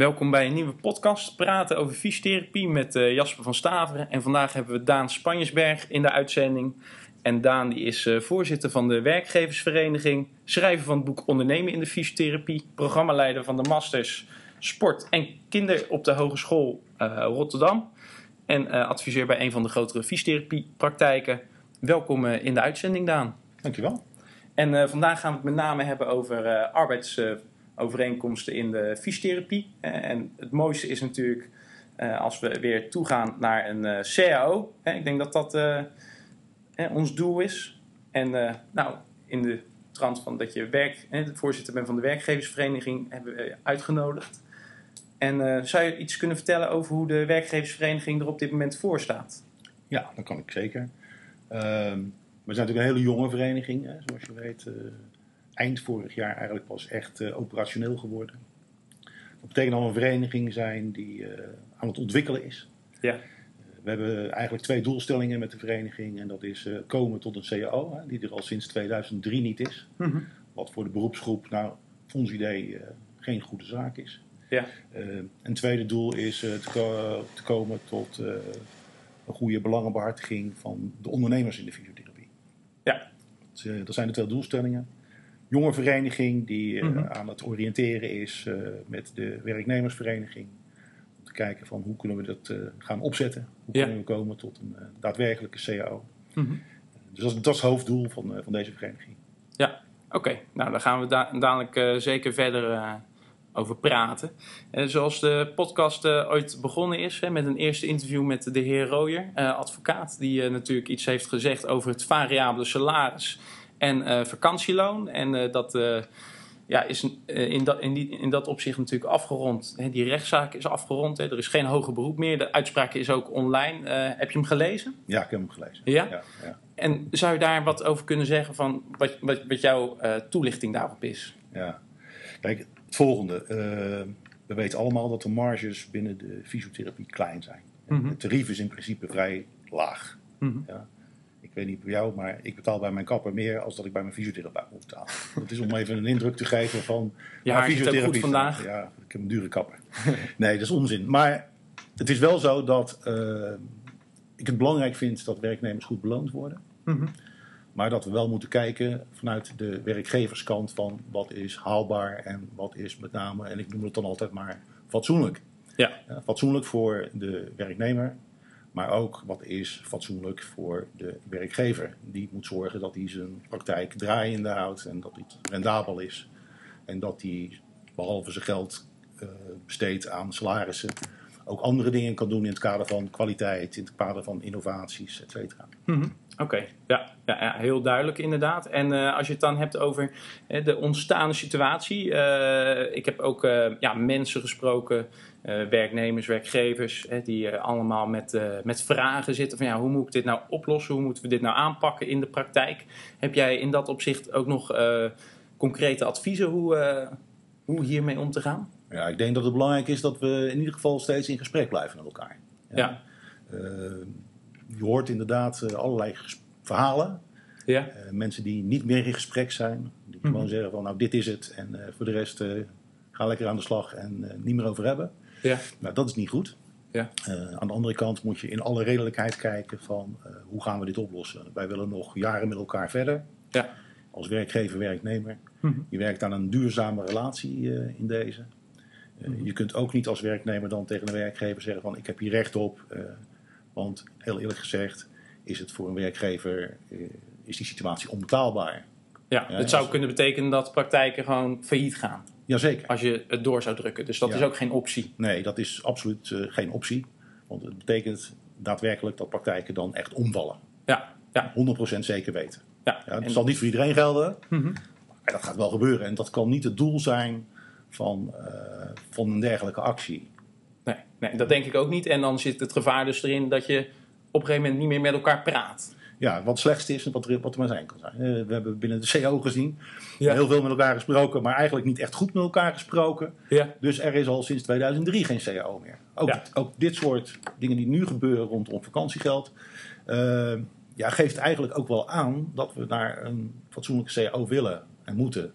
Welkom bij een nieuwe podcast. Praten over fysiotherapie met uh, Jasper van Staveren. En vandaag hebben we Daan Spanjesberg in de uitzending. En Daan die is uh, voorzitter van de werkgeversvereniging, schrijver van het boek Ondernemen in de fysiotherapie, programmaleider van de Masters Sport en Kinder op de Hogeschool uh, Rotterdam. En adviseur bij een van de grotere fysiotherapiepraktijken. Welkom in de uitzending, Daan. Dankjewel. En vandaag gaan we het met name hebben over arbeids overeenkomsten in de fysiotherapie. Eh, en het mooiste is natuurlijk uh, als we weer toegaan naar een uh, CAO. ik denk dat dat ons doel is. En nou, in de trant van dat je werk, de voorzitter bent van de werkgeversvereniging, hebben we uitgenodigd. En zou je iets kunnen vertellen over hoe de werkgeversvereniging er op dit moment voor staat? Ja, dat kan ik zeker. Ehm, we zijn natuurlijk een hele jonge vereniging, hè, zoals je weet eind vorig jaar eigenlijk pas echt uh, operationeel geworden. Dat betekent dat we een vereniging zijn die uh, aan het ontwikkelen is. Ja. Uh, we hebben eigenlijk twee doelstellingen met de vereniging. En dat is komen tot een CAO, hè, die er al sinds 2003 niet is. Mm -hmm. Wat voor de beroepsgroep, nou, ons idee, geen goede zaak is. Ja. een tweede doel is te, ko te, komen tot een goede belangenbehartiging van de ondernemers in de fysiotherapie. Ja. Dat, dat zijn de twee doelstellingen jonge vereniging die Mhm. uh, aan het oriënteren is uh, met de werknemersvereniging. Om te kijken van hoe kunnen we dat uh, gaan opzetten. Hoe Ja. kunnen we komen tot een daadwerkelijke CAO. Mhm. Dus dat is, dat is het hoofddoel van, van deze vereniging. Ja, oké. Nou, daar gaan we da dadelijk zeker verder over praten. zoals de podcast ooit begonnen is, hè, met een eerste interview met de heer Rooyer, advocaat, die natuurlijk iets heeft gezegd over het variabele salaris en uh, vakantieloon. En uh, dat uh, ja, is in, dat, in, die, in dat opzicht natuurlijk afgerond. Die rechtszaak is afgerond. Er is geen hoger beroep meer. De uitspraak is ook online. heb je hem gelezen? Ja, ik heb hem gelezen. Ja? ja, ja. En zou je daar wat over kunnen zeggen van wat, wat, wat jouw toelichting daarop is? Ja, kijk, het volgende. we weten allemaal dat de marges binnen de fysiotherapie klein zijn. Mm -hmm. Het tarief is in principe vrij laag. Mm -hmm. ja. Ik weet niet bij jou, maar ik betaal bij mijn kapper meer als dat ik bij mijn fysiotherapeut moet betalen. Dat is om even een indruk te geven van. Ja, maar fysiotherapie goed vandaag. Ja, ik heb een dure kapper. nee, dat is onzin. Maar het is wel zo dat uh, ik het belangrijk vind dat werknemers goed beloond worden. Mm -hmm. Maar dat we wel moeten kijken vanuit de werkgeverskant van wat is haalbaar en wat is met name, en ik noem het dan altijd maar, fatsoenlijk. Ja. Ja, fatsoenlijk voor de werknemer, maar ook wat is fatsoenlijk voor de werkgever. Die moet zorgen dat hij zijn praktijk draaiende houdt en dat het rendabel is. En dat hij behalve zijn geld uh, besteedt aan salarissen, ook andere dingen kan doen in het kader van kwaliteit, in het kader van innovaties, et cetera. -hmm. Oké, ja, ja, ja, heel duidelijk inderdaad. En uh, als je het dan hebt over de ontstaande situatie. Uh, ik heb ook ja, mensen gesproken, werknemers, werkgevers, die allemaal met, met vragen zitten van ja, hoe moet ik dit nou oplossen? Hoe moeten we dit nou aanpakken in de praktijk? Heb jij in dat opzicht ook nog concrete adviezen hoe, hoe hiermee om te gaan? Ja, ik denk dat het belangrijk is dat we in ieder geval steeds in gesprek blijven met elkaar. Ja. ja. je hoort inderdaad allerlei verhalen. Ja. Uh, mensen die niet meer in gesprek zijn. Die Mhm. gewoon zeggen van nou dit is het. En uh, voor de rest ga lekker aan de slag en niet meer over hebben. Ja. Nou dat is niet goed. Ja. aan de andere kant moet je in alle redelijkheid kijken van hoe gaan we dit oplossen. Wij willen nog jaren met elkaar verder. Ja. Als werkgever, werknemer. Mm -hmm. Je werkt aan een duurzame relatie in deze. Mhm. -hmm. Je kunt ook niet als werknemer dan tegen de werkgever zeggen van ik heb hier recht op. want heel eerlijk gezegd is het voor een werkgever uh, is die situatie onbetaalbaar. Ja, ja het zou kunnen betekenen dat praktijken gewoon failliet gaan. Jazeker. Als je het door zou drukken. Dus dat ja. is ook geen optie. Nee, dat is absoluut geen optie. Want het betekent daadwerkelijk dat praktijken dan echt omvallen. Ja, ja. 100% zeker weten. Ja. Ja, dat zal niet voor iedereen gelden. Mm -hmm. Maar dat gaat wel gebeuren. En dat kan niet het doel zijn van, uh, van een dergelijke actie. Nee, nee, dat denk ik ook niet. En dan zit het gevaar dus erin dat je op een gegeven moment niet meer met elkaar praat. Ja, wat het slechtste is en wat er, wat er maar zijn kan zijn. Uh, we hebben binnen de CO gezien ja. heel veel met elkaar gesproken, maar eigenlijk niet echt goed met elkaar gesproken. Ja. Dus er is al sinds 2003 geen CAO meer. Ook, Ja. ook dit soort dingen die nu gebeuren rondom vakantiegeld, uh, ja, geeft eigenlijk ook wel aan dat we naar een fatsoenlijke CAO willen en moeten.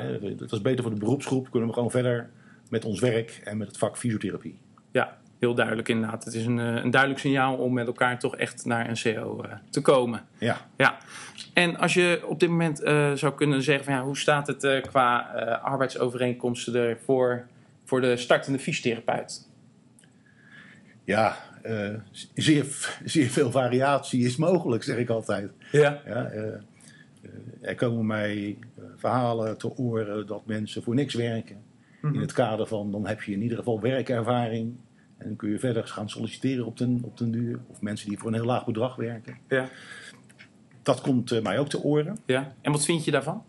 Ja. Dat is beter voor de beroepsgroep, kunnen we gewoon verder met ons werk en met het vak fysiotherapie. Ja, heel duidelijk inderdaad. Het is een, eh, een duidelijk signaal om met elkaar toch echt naar een CO eh, te komen. Ja, Ja, en als je op dit moment eh, zou kunnen zeggen van ja, hoe staat het qua arbeidsovereenkomsten ervoor voor de startende fysiotherapeut? ja zeer, zeer veel variatie is mogelijk, zeg ik altijd. Ja. Ja, er komen mij verhalen te oren dat mensen voor niks werken. Mhm. In het kader van, dan heb je in ieder geval werkervaring. En dan kun je verder gaan solliciteren op den, op den duur. Of mensen die voor een heel laag bedrag werken. Ja. Dat komt eh, mij ook te oren. ja. En wat vind je daarvan?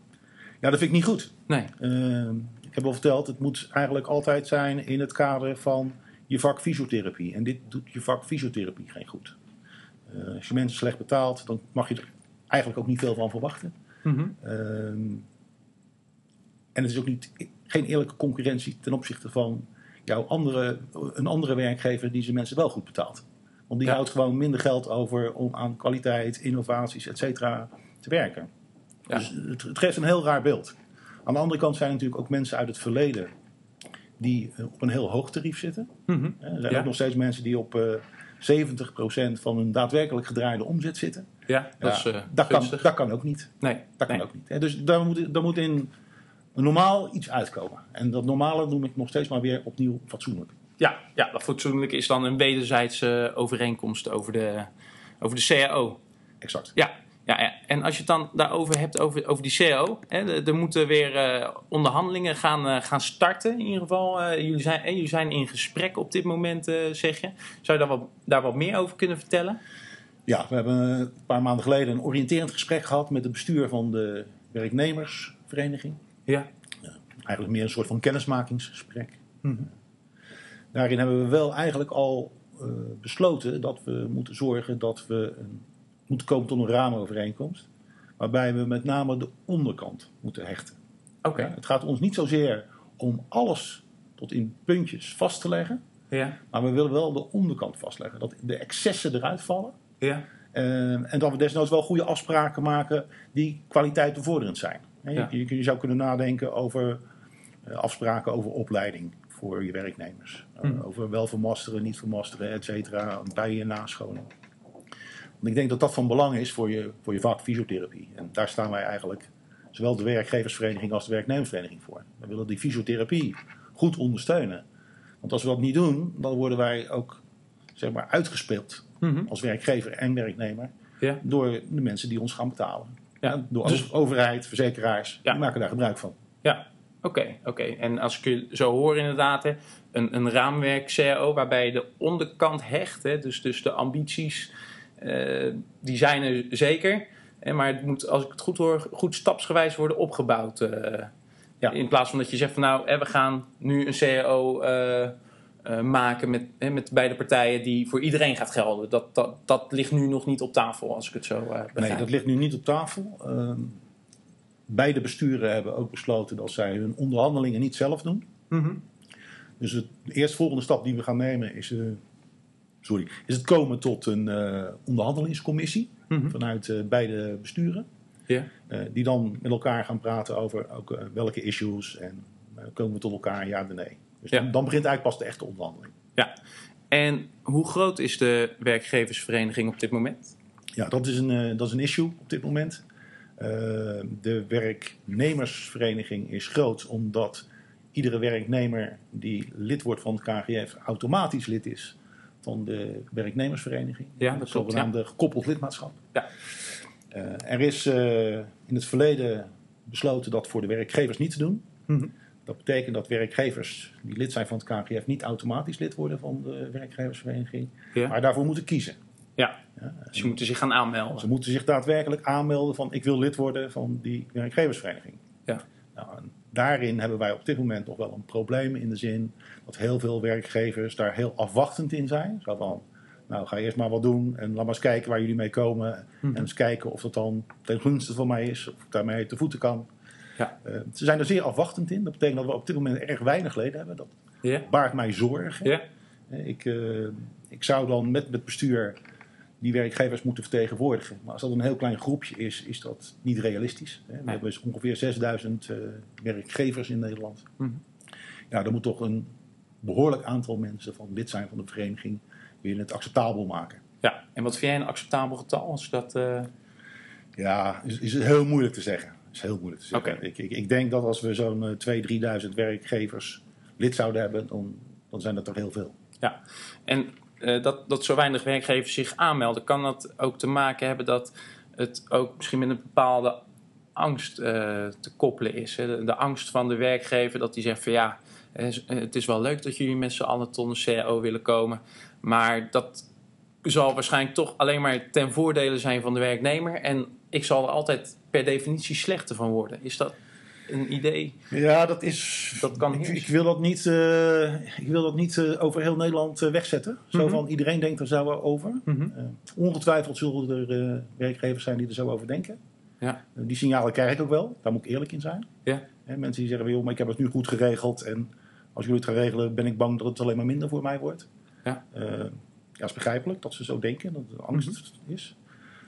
Ja, dat vind ik niet goed. Nee. Eh, ik heb al verteld, het moet eigenlijk altijd zijn in het kader van je vak fysiotherapie. En dit doet je vak fysiotherapie geen goed. Eh, als je mensen slecht betaalt, dan mag je er eigenlijk ook niet veel van verwachten. Mhm. En het is ook niet, geen eerlijke concurrentie ten opzichte van jouw andere, een andere werkgever die zijn mensen wel goed betaalt. Want die Ja. houdt gewoon minder geld over om aan kwaliteit, innovaties, et cetera te werken. Ja. Dus het, het geeft een heel raar beeld. Aan de andere kant zijn er natuurlijk ook mensen uit het verleden die eh, op een heel hoog tarief zitten. Mhm. Er zijn Ja. ook nog steeds mensen die op eh 70% van hun daadwerkelijk gedraaide omzet zitten. Ja, dat is eh, dat, kan, dat kan ook niet. Nee, Dat kan ook niet. Dus daar moet, daar moet in een normaal iets uitkomen. En dat normale noem ik nog steeds maar weer opnieuw fatsoenlijk. Ja, ja, dat fatsoenlijk is dan een wederzijdse overeenkomst over de, over de CAO. Exact. Ja, ja, ja, en als je het dan daarover hebt, over, over die CAO. Hè, er- moeten weer eh, onderhandelingen gaan, eh, gaan starten. In ieder geval, eh, jullie, zijn, eh, jullie zijn in gesprek op dit moment, zeg je. Zou je daar wat, daar wat meer over kunnen vertellen? Ja, we hebben een paar maanden geleden een oriënterend gesprek gehad met het bestuur van de werknemersvereniging. Ja. Eigenlijk meer een soort van kennismakingsgesprek. Daarin hebben we wel eigenlijk al eh, besloten dat we moeten zorgen dat we een, moeten komen tot een raamovereenkomst. Waarbij we met name de onderkant moeten hechten. Oké. Ja, het gaat ons niet zozeer om alles tot in puntjes vast te leggen. Ja. Maar we willen wel de onderkant vastleggen. Dat de excessen eruit vallen. Ja. Eh, en dat we desnoods wel goede afspraken maken die kwaliteit bevorderend zijn. Je, Ja. je, je zou kunnen nadenken over eh, afspraken over opleiding voor je werknemers. Eh, Mhm. over wel vermasteren, niet vermasteren, et cetera. Bij- en nascholing. Want ik denk dat dat van belang is voor je, voor je vak fysiotherapie. En daar staan wij eigenlijk, zowel de werkgeversvereniging als de werknemersvereniging voor. We willen die fysiotherapie goed ondersteunen. Want als we dat niet doen, dan worden wij ook zeg maar, uitgespeeld Mhm. als werkgever en werknemer Ja. door de mensen die ons gaan betalen. Ja, door dus- over- overheid, verzekeraars, die maken daar gebruik van. Ja, oké. oké. En als ik je zo hoor inderdaad, hè, een, een raamwerk CAO waarbij je de onderkant hecht, hè, dus, dus de ambities, eh, die zijn er zeker. Hè, maar het moet, als ik het goed hoor, goed stapsgewijs worden opgebouwd. eh, Ja. In plaats van dat je zegt van nou, hè, we gaan nu een eh, eh, maken met, hè, met beide partijen die voor iedereen gaat gelden. Dat, dat, dat ligt nu nog niet op tafel, als ik het zo begrijp. Nee, dat ligt nu niet op tafel. Ehm, beide besturen hebben ook besloten dat zij hun onderhandelingen niet zelf doen. Mhm. Dus het, de eerstvolgende stap die we gaan nemen is, eh, sorry, is het komen tot een onderhandelingscommissie Mhm. vanuit beide besturen. Die dan met elkaar gaan praten over ook, welke issues en komen we tot elkaar, ja of nee. Dus Ja. dan, dan begint eigenlijk pas de echte onderhandeling. ja. En hoe groot is de werkgeversvereniging op dit moment? Ja, dat is een, eh, dat is een issue op dit moment. Eh, de werknemersvereniging is groot omdat iedere werknemer die lid wordt van het KGF automatisch lid is van de werknemersvereniging. Ja, dat klopt, zogenaamde gekoppeld lidmaatschap. Ja. Eh, er is in het verleden besloten dat voor de werkgevers niet te doen. Mhm. Dat betekent dat werkgevers die lid zijn van het KGF niet automatisch lid worden van de werkgeversvereniging, Ja. maar daarvoor moeten kiezen. Ja, Ja, je moeten zich gaan aanmelden. ze moeten zich daadwerkelijk aanmelden van ik wil lid worden van die werkgeversvereniging. Ja. Nou, daarin hebben wij op dit moment nog wel een probleem in de zin dat heel veel werkgevers daar heel afwachtend in zijn. Zo van, nou ga eerst maar wat doen en laat maar eens kijken waar jullie mee komen. Mhm. En eens kijken of dat dan ten gunste van mij is, of ik daarmee te voeten kan. Ja. Eh, ze zijn er zeer afwachtend in. Dat betekent dat we op dit moment erg weinig leden hebben. Dat baart mij zorgen. Ja. Eh, Ik, eh, ik zou dan met het bestuur die werkgevers moeten vertegenwoordigen. Maar als dat een heel klein groepje is, is dat niet realistisch. Hè. We hebben dus ongeveer 6000 eh, werkgevers in Nederland. Mhm. ja, dan moet toch een behoorlijk aantal mensen van lid zijn van de vereniging willen het acceptabel maken. Ja, en wat vind jij een acceptabel getal? Als dat, uh... Ja, is, is heel moeilijk te zeggen. Is heel moeilijk te zeggen. Okay. Ik, ik, ik, denk dat als we zo'n 2.000, 3.000 werkgevers lid zouden hebben, dan, dan zijn dat toch heel veel. Ja, en uh, dat, dat zo weinig werkgevers zich aanmelden, kan dat ook te maken hebben dat het ook misschien met een bepaalde angst uh, te koppelen is? Hè? De, de, angst van de werkgever dat die zegt van ja, het is wel leuk dat jullie met z'n allen tot een CAO willen komen, maar dat zal waarschijnlijk toch alleen maar ten voordele zijn van de werknemer. En ik zal er altijd per definitie slechter van worden. Is dat een idee? Ja, dat is. Dat kan ik, ik wil dat niet, uh, ik wil dat niet uh, over heel Nederland uh, wegzetten. Zo Mhm. van iedereen denkt er zo over. Mm -hmm. ongetwijfeld zullen er werkgevers zijn die er zo over denken. Ja. die signalen krijg ik ook wel. Daar moet ik eerlijk in zijn. Ja. mensen die zeggen: joh, maar ik heb het nu goed geregeld. En als jullie het gaan regelen, ben ik bang dat het alleen maar minder voor mij wordt. Ja. ja, is begrijpelijk dat ze zo denken, dat er angst mm -hmm. is.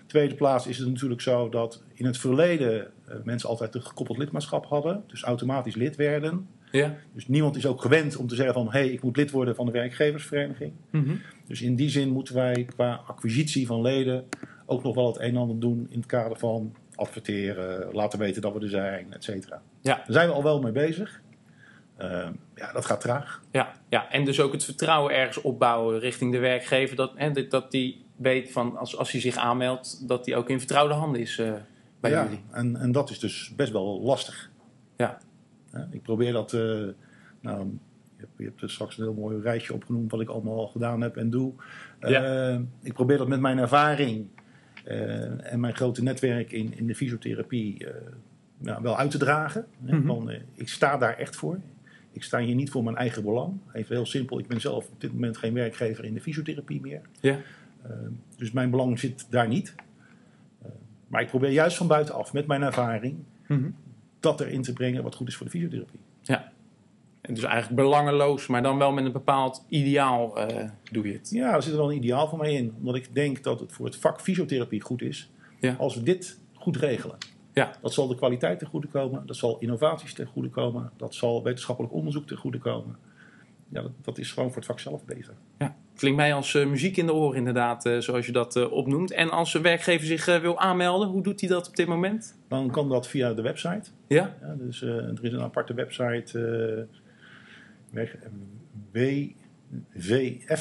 Tweede plaats is het natuurlijk zo dat in het verleden uh, mensen altijd een gekoppeld lidmaatschap hadden, dus automatisch lid werden. Ja. Dus niemand is ook gewend om te zeggen van hé, hey, ik moet lid worden van de werkgeversvereniging. Mm -hmm. Dus in die zin moeten wij qua acquisitie van leden ook nog wel het een en ander doen in het kader van adverteren, laten weten dat we er zijn, et cetera. Ja. Daar zijn we al wel mee bezig. Uh, ja, dat gaat traag. Ja, ja, en dus ook het vertrouwen ergens opbouwen richting de werkgever. Dat, hè, dat die weet van als, als hij zich aanmeldt, dat hij ook in vertrouwde handen is uh, bij ja, jullie. En, en dat is dus best wel lastig. Ja. ja ik probeer dat. Uh, nou, je hebt, je hebt er straks een heel mooi rijtje opgenoemd wat ik allemaal al gedaan heb en doe. Ja. Uh, ik probeer dat met mijn ervaring en mijn grote netwerk in, in de fysiotherapie nou, wel uit te dragen. Mm -hmm. Van, ik sta daar echt voor. Ik sta hier niet voor mijn eigen belang. Even heel simpel, ik ben zelf op dit moment geen werkgever in de fysiotherapie meer. Ja. Uh, dus mijn belang zit daar niet. Uh, maar ik probeer juist van buitenaf, met mijn ervaring, mm -hmm. dat erin te brengen wat goed is voor de fysiotherapie. Ja. En dus eigenlijk belangeloos, maar dan wel met een bepaald ideaal uh, doe je het. Ja, er zit er wel een ideaal voor mij in. Omdat ik denk dat het voor het vak fysiotherapie goed is ja. als we dit goed regelen. Ja. Dat zal de kwaliteit ten goede komen, dat zal innovaties ten goede komen, dat zal wetenschappelijk onderzoek ten goede komen. Ja, dat, dat is gewoon voor het vak zelf beter. Ja, klinkt mij als uh, muziek in de oren inderdaad, uh, zoals je dat uh, opnoemt. En als een werkgever zich wil aanmelden, hoe doet hij dat op dit moment? Dan kan dat via de website. Ja? ja dus er is een aparte website, wvf.nu.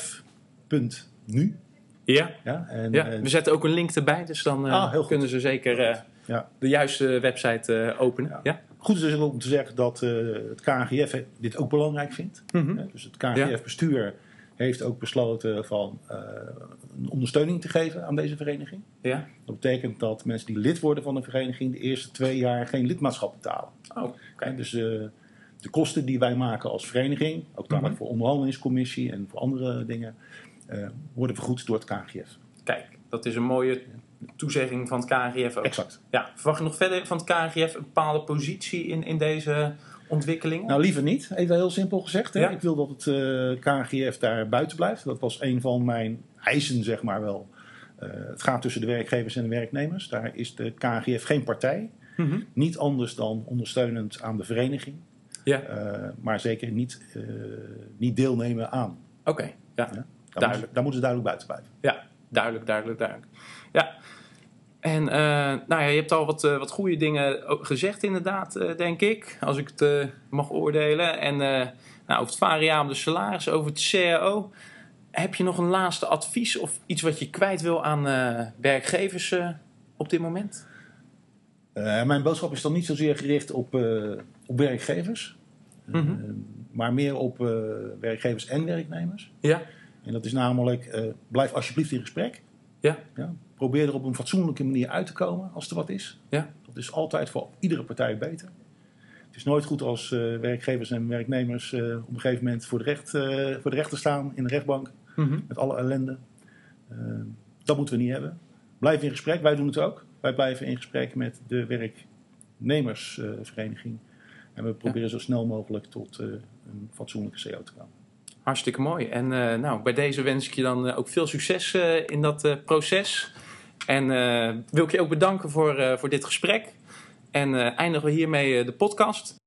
Ja, ja, en, ja. we zetten ook een link erbij, dus dan ah, kunnen ze zeker ja. de juiste website openen. Ja. Goed is dus om te zeggen dat het KNGF dit ook belangrijk vindt. Mm -hmm. Dus het KNGF-bestuur heeft ook besloten van uh, een ondersteuning te geven aan deze vereniging. Ja. Dat betekent dat mensen die lid worden van een vereniging de eerste twee jaar geen lidmaatschap betalen. Oh, okay. Dus uh, de kosten die wij maken als vereniging, ook dadelijk mm -hmm. voor onderhandelingscommissie en voor andere dingen, uh, worden vergoed door het KNGF. Kijk, dat is een mooie toezegging van het KNGF ook. Exact. Ja, verwacht je nog verder van het KNGF een bepaalde positie in, in deze ontwikkelingen? Nou, liever niet. Even heel simpel gezegd. Hè? Ja. Ik wil dat het uh, KNGF daar buiten blijft. Dat was een van mijn eisen, zeg maar wel. Uh, het gaat tussen de werkgevers en de werknemers. Daar is de KNGF geen partij. Mm -hmm. Niet anders dan ondersteunend aan de vereniging. Ja. Uh, maar zeker niet, niet deelnemen aan. Oké, okay. ja. ja. Daar, duidelijk. Moeten, daar moeten ze duidelijk buiten blijven. Ja, duidelijk, duidelijk, duidelijk. Ja. En uh, nou ja, je hebt al wat, uh, wat goede dingen gezegd inderdaad, uh, denk ik. Als ik het mag oordelen. En nou, over het variabele salaris, over het CAO. Heb je nog een laatste advies of iets wat je kwijt wil aan werkgevers op dit moment? mijn boodschap is dan niet zozeer gericht op, op werkgevers. Mm -hmm. maar meer op werkgevers en werknemers. Ja. En dat is namelijk, blijf alsjeblieft in gesprek. Ja. ja. Probeer er op een fatsoenlijke manier uit te komen als er wat is. Ja. Dat is altijd voor iedere partij beter. Het is nooit goed als uh, werkgevers en werknemers uh, op een gegeven moment voor de, recht, uh, voor de rechter staan in de rechtbank. Mm -hmm. Met alle ellende. dat moeten we niet hebben. Blijf in gesprek, wij doen het ook. Wij blijven in gesprek met de werknemersvereniging. en we proberen ja. zo snel mogelijk tot een fatsoenlijke CO te komen. Hartstikke mooi. En uh, nou, bij deze wens ik je dan uh, ook veel succes uh, in dat proces. En wil ik je ook bedanken voor, voor dit gesprek. En eindigen we hiermee de podcast.